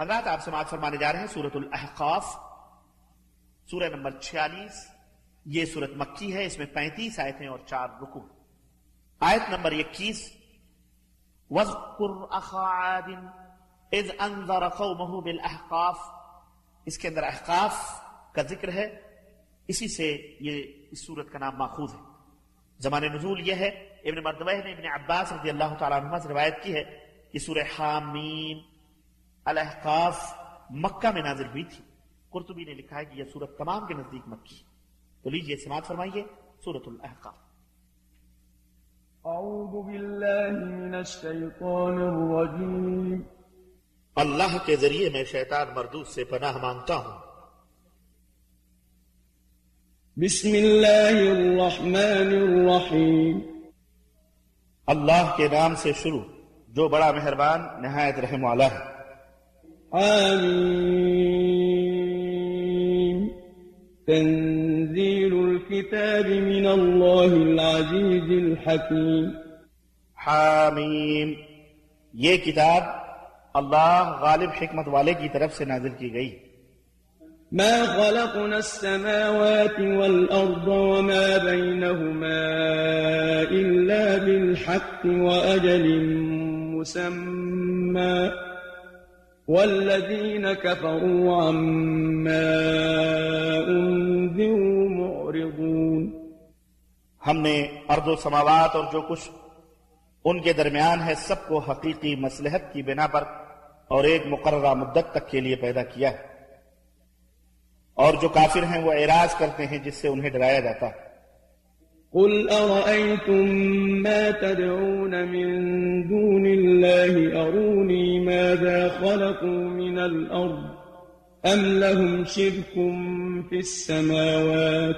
حضرات آپ سماعت فرمانے جا رہے ہیں سورت الاحقاف سورہ نمبر چھیالیس، یہ سورت مکی ہے، اس میں پینتیس آیتیں اور چار رکو۔ آیت نمبر اکیس وَذْكُرْ أَخَا عَادٍ اِذْ أَنذَرَ قَوْمَهُ بِالْأَحْقَاف۔ اس کے اندر احقاف کا ذکر ہے، اسی سے یہ اس سورت کا نام ماخوذ ہے۔ زمان نزول یہ ہے، ابن مردوہ نے ابن عباس رضی اللہ تعالیٰ عنہ سے روایت کی ہے کہ سورہ حامیم الاحقاف مکہ میں نازل ہوئی تھی۔ قرطبی نے لکھا ہے کہ یہ سورت تمام کے نزدیک مکی تو لیجیے سماعت فرمائیے سورت الاحقاف۔ أعوذ بالله من الشيطان الرجيم اللہ کے ذریعے میں شیطان مردود سے پناہ مانگتا ہوں۔ بسم الله الرحمن الرحيم اللہ کے نام سے شروع جو بڑا مہربان نہایت رحم والا ہے۔ حميم تنزيل الكتاب من الله العزيز الحكيم. حامیم یہ کتاب اللہ غالب حکمت والے کی طرف سے نازل کی گئی. ما خلقنا السماوات والأرض وما بينهما إلا بالحق وأجل مسمى. والذين كفروا عما أنذروا معرضون. ہم نے ارض و سماوات اور جو کچھ ان کے درمیان ہے سب کو حقیقی مصلحت کی بنا پر اور ایک مقررہ مدت تک کے لیے پیدا کیا ہے۔ اور جو کافر ہیں وہ اعراض کرتے ہیں جس سے انہیں ڈرایا جاتا ہے۔ قل أرأيتم ما تدعون من دون الله أروني ماذا خلقوا من الأرض أم لهم شرك في السماوات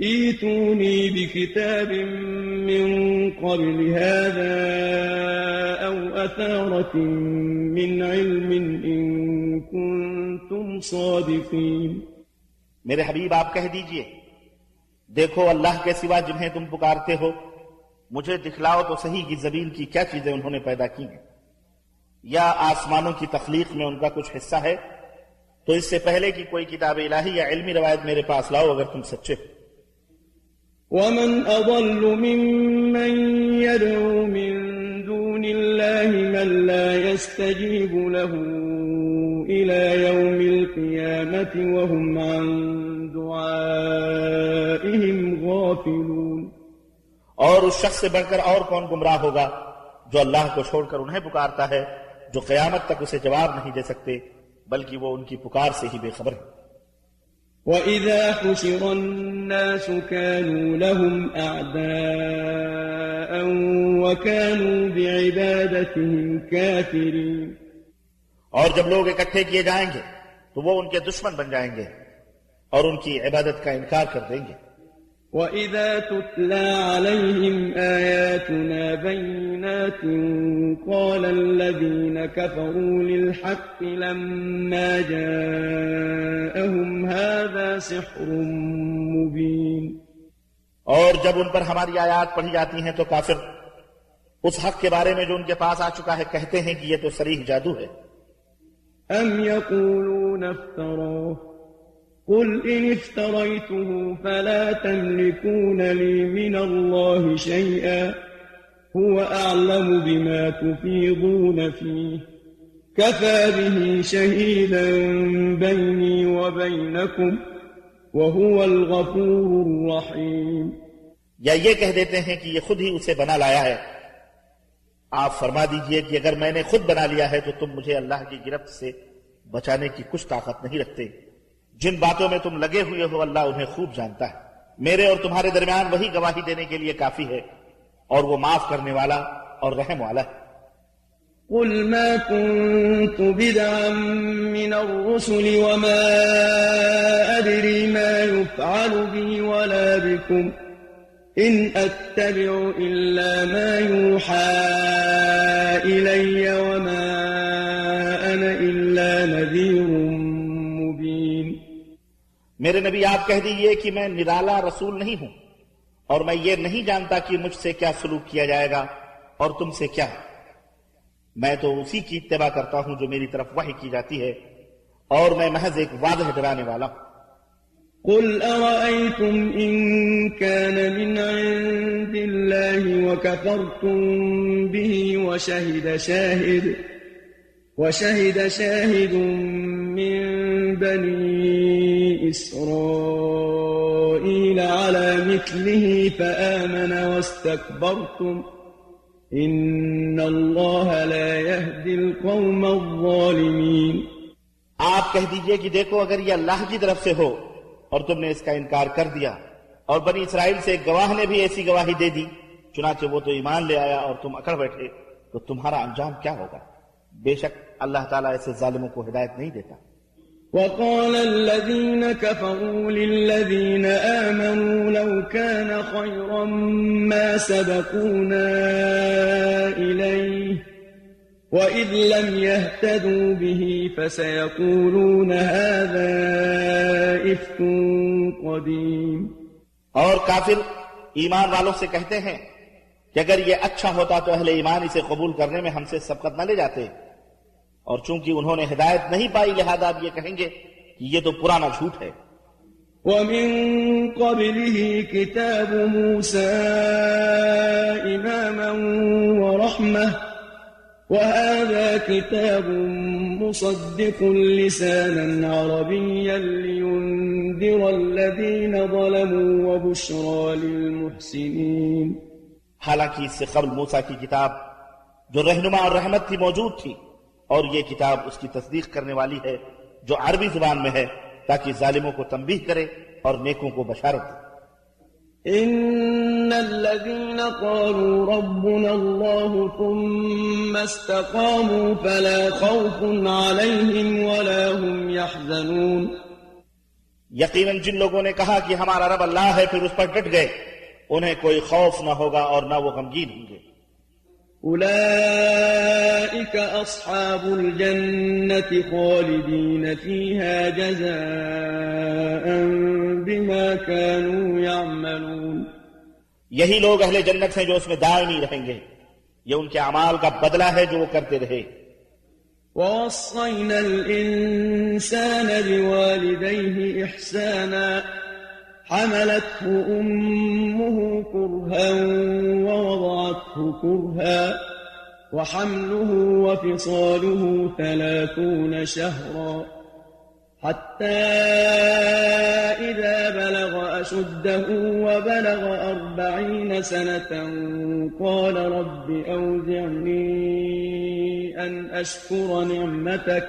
ايتوني بكتاب من قبل هذا أو أثارة من علم إن كنتم صادقين میرے حبیب آپ کہہ دیجئے دیکھو اللہ کے سوا جنہیں تم پکارتے ہو۔ مجھے دکھلاؤ تو صحیح کی زمین کی کیا چیزیں انہوں نے پیدا کی ہیں۔ یا آسمانوں کی تخلیق میں ان کا کچھ حصہ ہے۔ تو اس سے پہلے کی کوئی کتاب الہی یا علمی روایت میرے پاس لاؤ اگر تم سچے ہو۔ ومن أضل ممن يدعو من دون الله من لا يستجيب له إلى يوم القيامة وهم عن غافلون اور اس شخص سے بڑھ کر اور کون گمراہ ہوگا جو اللہ کو چھوڑ کر انہیں پکارتا ہے جو قیامت تک اسے جواب نہیں دے سکتے بلکہ وہ ان کی پکار سے ہی بے خبر ہے۔ وإذا حشر الناس كانوا لهم أعداء وكانوا بعبادتهم كافرين۔ اور جب لوگ اکٹھے کیے جائیں گے تو وہ ان کے دشمن بن جائیں گے اور ان کی عبادت کا انکار کر دیں گے۔ وإذا تتلى عليهم آياتنا بينات قال الذين كفروا للحق لما جاءهم هذا سحر مبين اور جب ان پر ہماری آیات پڑھی جاتی ہیں تو کافر اس حق کے بارے میں جو ان کے پاس آ چکا ہے کہتے ہیں کہ یہ تو سریح جادو ہے۔ أم يقولون افتراه قل إن افتريته فلا تملكون لي من الله شيئا هو أعلم بما تفيضون فيه كفى به شهيدا بيني وبينكم وهو الغفور الرحيم یا یہ کہہ دیتے ہیں کہ یہ خود ہی اسے بنا لایا ہے۔ آپ فرما دیجیے کہ اگر میں نے خود بنا لیا ہے تو تم مجھے اللہ کی گرفت سے بچانے کی کچھ طاقت نہیں رکھتے۔ جن باتوں میں تم لگے ہوئے ہو، اللہ انہیں خوب جانتا ہے۔ میرے اور تمہارے درمیان وہی گواہی دینے کے لیے کافی ہے، اور وہ معاف کرنے والا اور رحم والا ہے۔ قل ما كنت بدعا من الرسل وما أدري ما يفعل بي ولا بكم۔ إن أتبع إلا ما يوحى إلي وما میرے نبی آپ کہہ دیجیے کہ میں نرالا رسول نہیں ہوں اور میں یہ نہیں جانتا کہ مجھ سے کیا سلوک کیا جائے گا اور تم سے کیا میں تو اسی کی اتباع کرتا ہوں جو میری طرف وحی کی جاتی ہے اور میں محض ایک واضح ڈرانے والا ہوں۔ قل أرأيتم إن كان من عند الله وكفرتم به وشهد شاهد وشهد شاهد من بني إسرائيل على مثله فآمن واستكبرتم إن الله لا يهدي القوم الظالمين آپ کہہ دیجیے کہ دیکھو، اگر یہ اللہ کی طرف سے ہو اور تم نے اس کا انکار کر دیا اور بنی اسرائیل سے ایک گواہ نے بھی ایسی گواہی دے دی، چنانچہ وہ تو ایمان لے آیا اور تم اکڑ بیٹھے، تو تمہارا انجام کیا ہوگا؟ بے شک اللہ تعالیٰ ایسے ظالموں کو ہدایت نہیں دیتا۔ وقال الذين كفروا للذين آمنوا لو كان خيرا ما سبقونا إليه وإذ لم يهتدوا به فسيقولون هذا إفك قديم اور کافر ایمان والوں سے کہتے ہیں کہ اگر یہ اچھا ہوتا تو اہل ایمان اسے قبول کرنے میں ہم سے سبقت نہ لے جاتے۔ اور چونکہ انہوں نے ہدایت نہیں پائی لہذا اب یہ کہیں گے کہ یہ تو پرانا جھوٹ ہے۔ ومن قبله كتاب موسى إماما ورحمة وهذا كتاب مصدق لسانا عربيا لينذر الذين ظلموا وبشرى للمحسنين۔ حالانکہ اس سے قبل موسیٰ کی کتاب جو رہنما اور رحمت کی موجود تھی اور یہ کتاب اس کی تصدیق کرنے والی ہے جو عربی زبان میں ہے تاکہ ظالموں کو تنبیہ کرے اور نیکوں کو بشارت دے۔ إن الذين قالوا ربنا الله ثم استقاموا فلا خوف عليهم ولا هم يحزنون۔ یقیناً جن لوگوں نے کہا کہ ہمارا رب اللہ ہے پھر اس پر ڈٹ گئے۔ انہیں کوئی خوف نہ ہوگا اور نہ وہ غمگین ہوں گے۔ أولئك أصحاب الجنة خالدين فيها جزاء بما كانوا يعملون. یہی لوگ اہل جنت ہیں جو اس میں دائمی رہیں گے۔ یہ ان کے اعمال کا بدلہ ہے جو وہ کرتے رہے۔ ووصينا الإنسان بوالديه إحسانا۔ حملته أمه كرها ووضعته كرها وحمله وفصاله ثلاثون شهرا حتى إذا بلغ أشده وبلغ أربعين سنة قال رب أوزعني أن أشكر نعمتك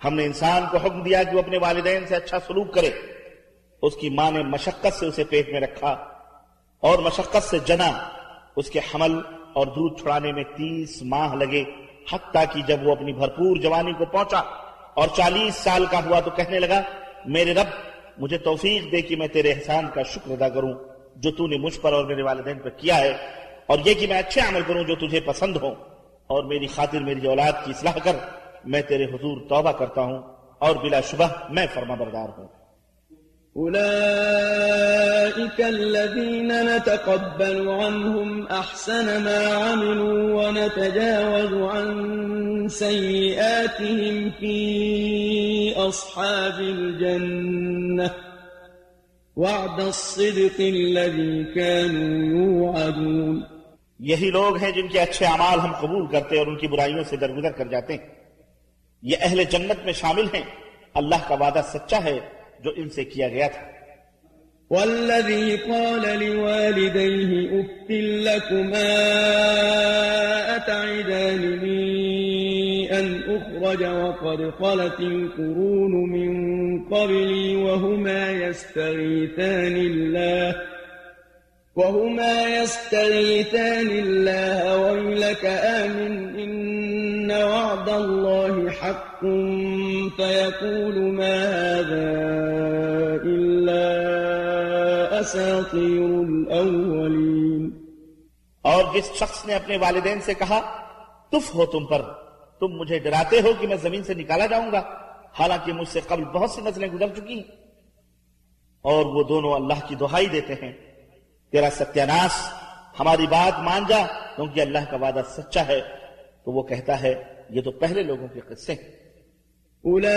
ہم نے انسان کو حکم دیا کہ وہ اپنے والدین سے اچھا سلوک کرے، اس کی ماں نے مشقت سے اسے پیٹ میں رکھا اور مشقت سے جنا، اس کے حمل اور دودھ چھڑانے میں تیس ماہ لگے، حتیٰ کہ جب وہ اپنی بھرپور جوانی کو پہنچا اور چالیس سال کا ہوا تو کہنے لگا، میرے رب، مجھے توفیق دے کہ میں تیرے احسان کا شکر ادا کروں، جو تو نے مجھ پر اور میرے والدین پر کیا ہے، اور یہ کہ میں اچھے عمل کروں جو تجھے پسند ہو اور میری خاطر میری اولاد کی اصلاح کر۔ میں تیرے حضور توبہ کرتا ہوں اور بلا شبہ میں فرما بردار ہوں۔ أولئك الذين نتقبل عنهم أحسن ما عملوا ونتجاوز عن سيئاتهم في أصحاب الجنة وعد الصدق الذي كانوا يوعدون یہی لوگ ہیں جن کے اچھے اعمال ہم قبول کرتے اور ان کی برائیوں سے درگزر کر جاتے ہیں۔ یہ اہل جنت میں شامل ہیں۔ اللہ کا وعدہ سچا ہے جو ان سے کیا گیا تھا۔ والذي قال لوالديه أف لكما أتعدانني أن أخرج وقد خلت القرون من قبلي وهما يستغيثان الله وهما يستغيثان الله ويلك آمن وعد الله حق فيقول ما هذا إلا أساطير الأولين. اور جس شخص نے اپنے والدین سے کہا، تف ہو تم پر، تم مجھے ڈراتے ہو کہ میں زمین سے نکالا جاؤں گا، حالانکہ مجھ سے قبل بہت سی نسلیں گزر چکی ہیں۔ اور وہ دونوں اللہ کی دہائی دیتے ہیں۔ تیرا ستیاناش ہماری بات مان جا، کیونکہ اللہ کا وعدہ سچا ہے۔ تو وہ کہتا ہے یہ تو پہلے لوگوں کے قصے ہیں۔ أولئك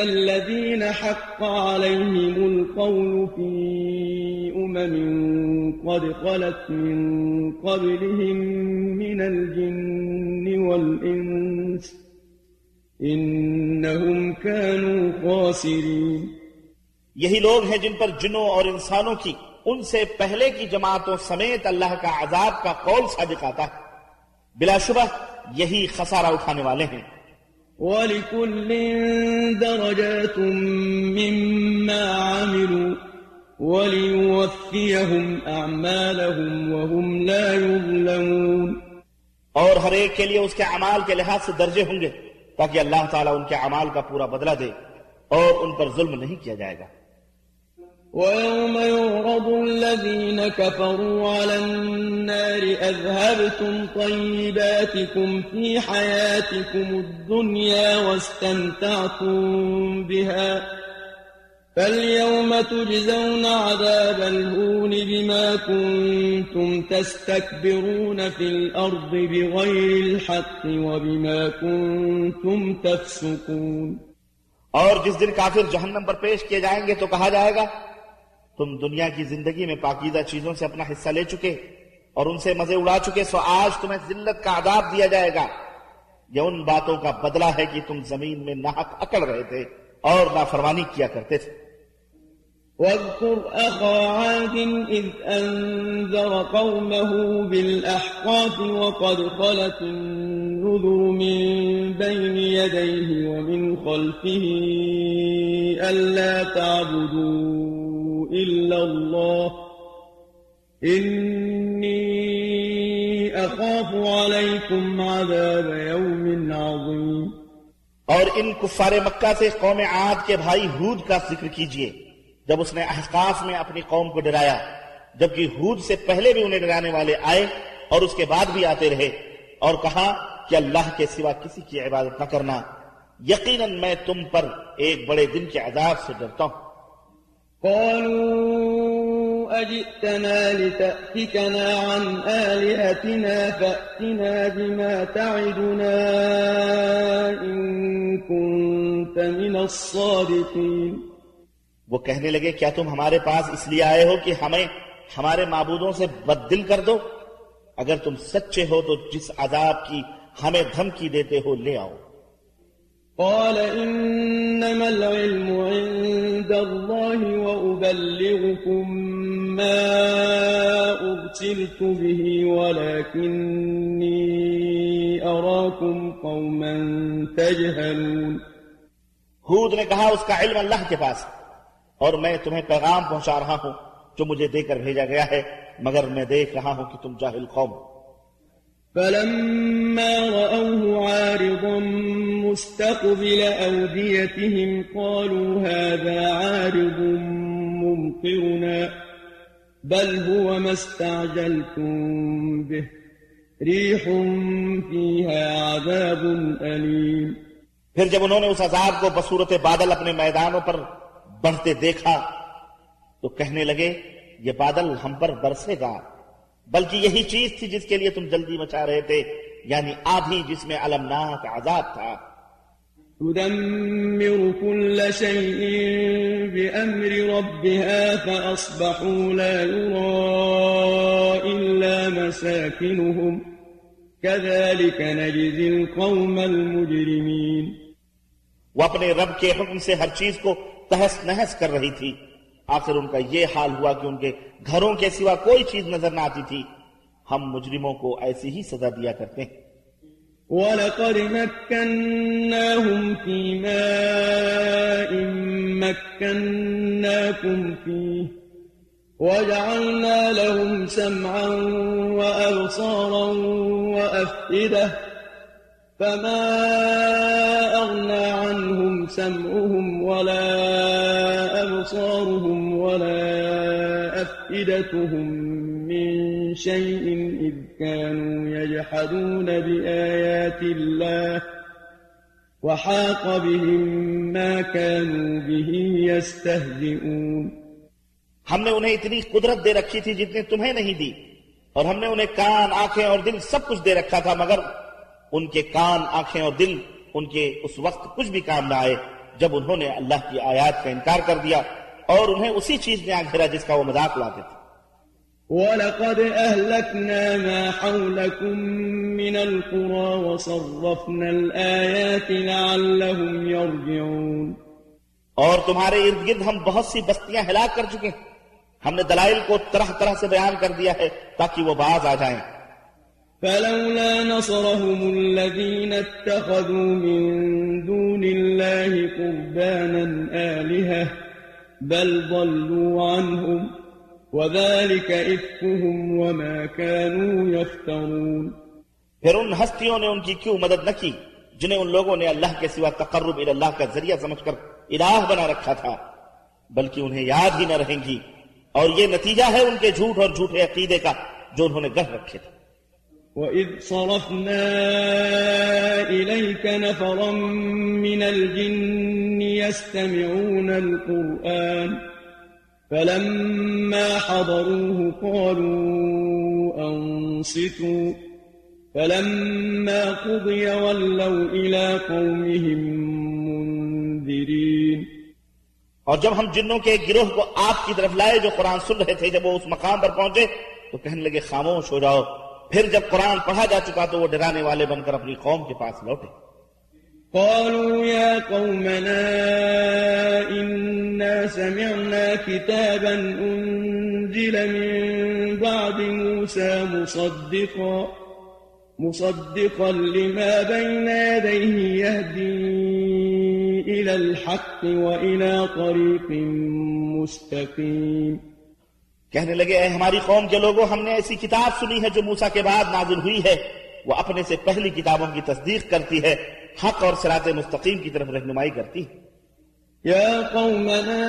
الذين حق عليهم القول في أمم قد خلت من قبلهم من الجن والإنس إنهم كانوا خاسرين یہی لوگ ہیں جن پر جنوں اور انسانوں کی ان سے پہلے کی جماعتوں سمیت اللہ کا عذاب کا قول صادق آتا ہے۔ بلا شبہ یہی خسارہ اٹھانے والے ہیں۔ ولكل درجات مما عملوا وليوفيهم أعمالهم وهم لا يظلمون۔ اور ہر ایک کے لیے اس کے اعمال کے لحاظ سے درجے ہوں گے تاکہ اللہ تعالیٰ ان کے اعمال کا پورا بدلہ دے اور ان پر ظلم نہیں کیا جائے گا۔ ويوم يعرض الذين كفروا على النار أذهبتم طيباتكم في حياتكم الدنيا واستمتعتم بها فاليوم تجزون عذاب الهون بما كنتم تستكبرون في الأرض بغير الحق وبما كنتم تفسقون اور جس دن کافر جہنم پر پیش کیے جائیں گے تو کہا جائے گا تم دنیا کی زندگی میں پاکیزہ چیزوں سے اپنا حصہ لے چکے اور ان سے مزے اڑا چکے، سو آج تمہیں ذلت کا عذاب دیا جائے گا۔ یہ ان باتوں کا بدلہ ہے کہ تم زمین میں ناحق اکڑ رہے تھے اور نافرمانی کیا کرتے تھے۔ واذكر أخا عاد إذ أنذر قومه بالأحقاف وقد خلت النذر من بين يديه ومن خلفه ألا تعبدون۔ إلا الله إني أخاف عليكم عذاب يوم عظيم اور ان کفار مکہ سے قوم عاد کے بھائی ہود کا ذکر کیجیے۔ جب اس نے احقاف میں اپنی قوم کو ڈرایا، جبکہ ہود سے پہلے بھی انہیں ڈرانے والے آئے اور اس کے بعد بھی آتے رہے اور کہا کہ اللہ کے سوا کسی کی عبادت نہ کرنا۔ یقیناً میں تم پر ایک بڑے دن کے عذاب سے ڈرتا ہوں۔ قالوا أجئتنا لتأفكنا عن آلهتنا فأتنا بما تعدنا إن كنت من الصادقين. وہ کہنے لگے کیا تم ہمارے پاس اس لیے آئے ہو کہ ہمیں ہمارے معبودوں سے بد دل کر دو؟ اگر تم سچے ہو تو جس عذاب کی ہمیں دھمکی دیتے ہو لے آؤ۔ قال إنما العلم عند عند الله وأبلغكم ما أرسلت به، ولكني أراكم قوما تجهلون. ہود نے کہا، اس کا علم اللہ کے پاس اور میں تمہیں پیغام پہنچا رہا ہوں، جو مجھے دے کر بھیجا گیا ہے، مگر میں دیکھ رہا ہوں کہ تم جاہل قوم فلما رأوه عارضا مستقبل أوديتهم قالوا هذا عارض ممطرنا، بل هو ما استعجلتم به، ريح فيها عذاب أليم. پھر جب انہوں نے اس عذاب کو بصورت بادل اپنے میدانوں پر بڑھتے دیکھا تو کہنے لگے، یہ بادل ہم پر برسے گا۔ بلکہ یہی چیز تھی جس کے لیے تم جلدی مچا رہے تھے یعنی آدھی جس میں المناک عذاب تھا۔ تدمر كل شيء بأمر ربها فأصبحوا لا يرى إلا مساكنهم۔ كذلك نجزي القوم المجرمين۔ وہ اپنے رب کے حکم سے ہر چیز کو تہس نہس کر رہی تھی۔ آخر ان کا یہ حال ہوا کہ ان کے گھروں کے سوا کوئی چیز نظر نہ آتی تھی۔ ہم مجرموں کو ایسی ہی سزا دیا کرتے ہیں۔ وَلَقَدْ مَكَّنَّاهُمْ فِي مَاءٍ مَكَّنَّاكُمْ فِيهِ وجعلنا لهم سمعا وأبصارا وأفئدة فما أغنى عنهم سمعهم ولا أبصارهم ولا أفئدتهم من شيء إذ كانوا يجحدون بآيات الله وحاق بهم ما كانوا به يستهزئون۔ ہم نے انہیں اتنی قدرت دے رکھی تھی جتنی تمہیں نہیں دی۔ اور ہم نے انہیں کان، آنکھیں اور دل سب کچھ دے رکھا تھا، مگر ان کے کان، آنکھیں اور دل ان کے اس وقت کچھ بھی کام نہ آئے۔ جب انہوں نے اللہ کی آیات کا انکار کر دیا اور انہیں اسی چیز نے آگ گھرا جس کا وہ مذاق اڑاتے تھے۔ وَلَقَدْ أَهْلَكْنَا مَا حَوْلَكُمْ مِنَ الْقُرَى وَصَرَّفْنَا الْآيَاتِ لَعَلَّهُمْ يَرْجِعُونَ۔ اور تمہارے ارد گرد ہم بہت سی بستیاں ہلاک کر چکے ہیں۔ ہم نے دلائل کو طرح طرح سے بیان کر دیا ہے تاکہ وہ باز آ جائیں۔ فلولا نصرهم الذين اتخذوا من دون الله قربانا آلهة بل ضلوا عنهم وذلك إفكهم وما كانوا يفترون پھر ان ہستیوں نے ان کی کیوں مدد نہ کی جنہیں ان لوگوں نے اللہ کے سوا تقرب اللہ کا ذریعہ سمجھ کر الہ بنا رکھا تھا، بلکہ انہیں یاد ہی نہ رہیں گی۔ اور یہ نتیجہ ہے ان کے جھوٹ اور جھوٹے عقیدے کا جو انہوں نے گڑھ رکھے تھے۔ وَإِذْ صَرَفْنَا إِلَيْكَ نَفَرًا مِّنَ الْجِنِّ يَسْتَمِعُونَ الْقُرْآنَ فَلَمَّا حَضَرُوهُ قَالُوا أَنصِتُوا فَلَمَّا قُضِيَ وَلَّوْا إِلَىٰ قَوْمِهِم مُّنذِرِينَ اور جب ہم جنوں کے ایک گروہ کو آپ کی طرف لائے جو قرآن سن رہے تھے جب وہ اس مقام پر پہنچے تو کہنے لگے خاموش ہو جاؤ۔ پھر جب قرآن پڑھا جا چکا تو وہ ڈرانے والے بن کر اپنی قوم کے پاس لوٹے۔ قالوا يا قومنا إنا سمعنا كتابا أنزل من بعد موسى مصدقا مصدقا لما بين يديه يهدي إلى الحق وإلى طريق مستقيم۔ کہنے لگے اے ہماری قوم کے لوگوں ہم نے ایسی کتاب سنی ہے جو موسیٰ کے بعد نازل ہوئی ہے وہ اپنے سے پہلی کتابوں کی تصدیق کرتی ہے حق اور سرات مستقیم کی طرف رہنمائی کرتی ہے. يا قومنا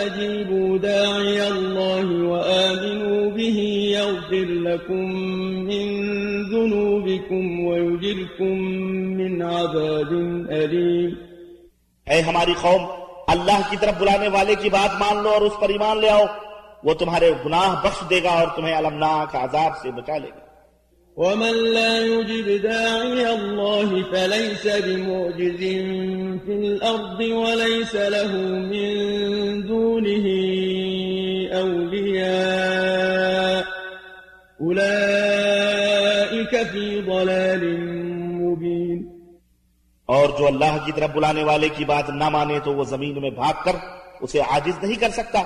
أجيبوا داعي الله وآمنوا به يغفر لكم من ذنوبكم ويجركم من عذاب أليم اے ہماری قوم اللہ کی طرف بلانے والے کی بات مان لو اور اس پر ایمان لے آؤ۔ وہ تمہارے گناہ بخش دے گا اور تمہیں المناک عذاب سے بچا لے گا۔ ومن لا يجب داعي الله فليس بمعجز في الأرض وليس له من دونه أولياء أولئك في ضلال مبين۔ اور جو اللہ کی طرف بلانے والے کی بات نہ مانے تو وہ زمین میں بھاگ کر اسے عاجز نہیں کر سکتا۔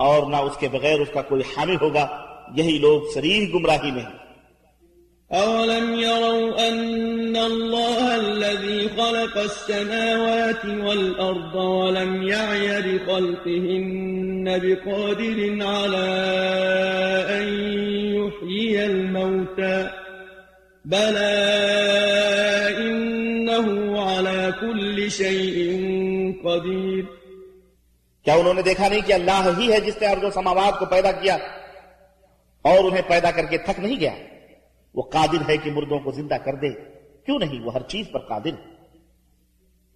اور نہ اس کے بغیر اس کا کوئی حامل ہوگا۔ یہی لوگ سریح گمراہی میں ہیں۔ أولم يروا أن الله الذي خلق السماوات والأرض ولم يعي بخلقهن بقادر على أن يحيي الموتى بلى إنه على كل شيء قدير. کیا انہوں نے دیکھا نہیں کہ اللہ ہی ہے جس نے ارض و سماوات کو پیدا کیا اور انہیں پیدا کر کے تھک نہیں گیا؟ وہ قادر ہے کہ مردوں کو زندہ کر دے۔ کیوں نہیں؟ وہ ہر چیز پر قادر۔ ہے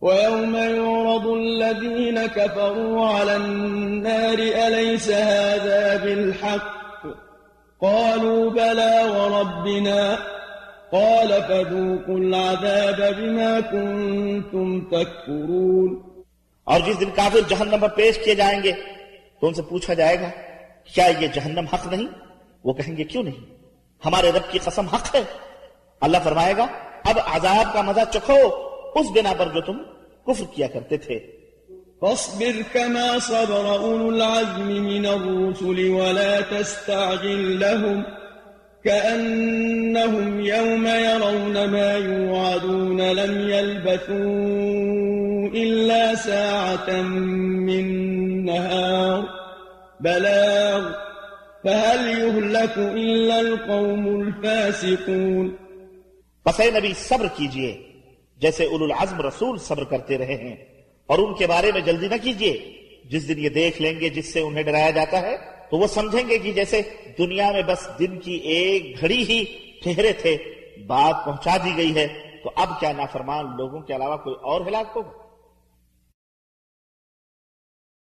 ويوم يعرض الذين كفروا على النار أليس هذا بالحق؟ قالوا بلى وربنا۔ قال فذوقوا العذاب بما كنتم تكفرون۔ اور جس دن کافر جہنم پر پیش کیے جائیں گے تو ان سے پوچھا جائے گا، کیا یہ جہنم حق نہیں؟ وہ کہیں گے، کیوں نہیں؟ ہمارے رب کی قسم حق ہے. اللہ فرمائے گا، اب عذاب کا مزہ چکھو، اس بنا پر جو تم کفر کیا کرتے تھے. فاصبر كما صبر أولو العزم من الرسل ولا تستعجل لهم كأنهم يوم يرون ما يوعدون لم يلبثوا إلا ساعة من نهار. بلاغ، فهل يهلك إلا القوم الفاسقون؟ بس اے نبی، صبر کیجیے، جیسے اولو العزم رسول صبر کرتے رہے ہیں، اور ان کے بارے میں جلدی نہ کیجیے۔ جس دن یہ دیکھ لیں گے جس سے انہیں ڈرایا جاتا ہے، تو وہ سمجھیں گے کہ جیسے دنیا میں بس دن کی ایک گھڑی ہی ٹھہرے تھے، بات پہنچا دی گئی ہے۔ تو اب کیا نافرمان لوگوں کے علاوہ کوئی اور ہلاک ہوگا؟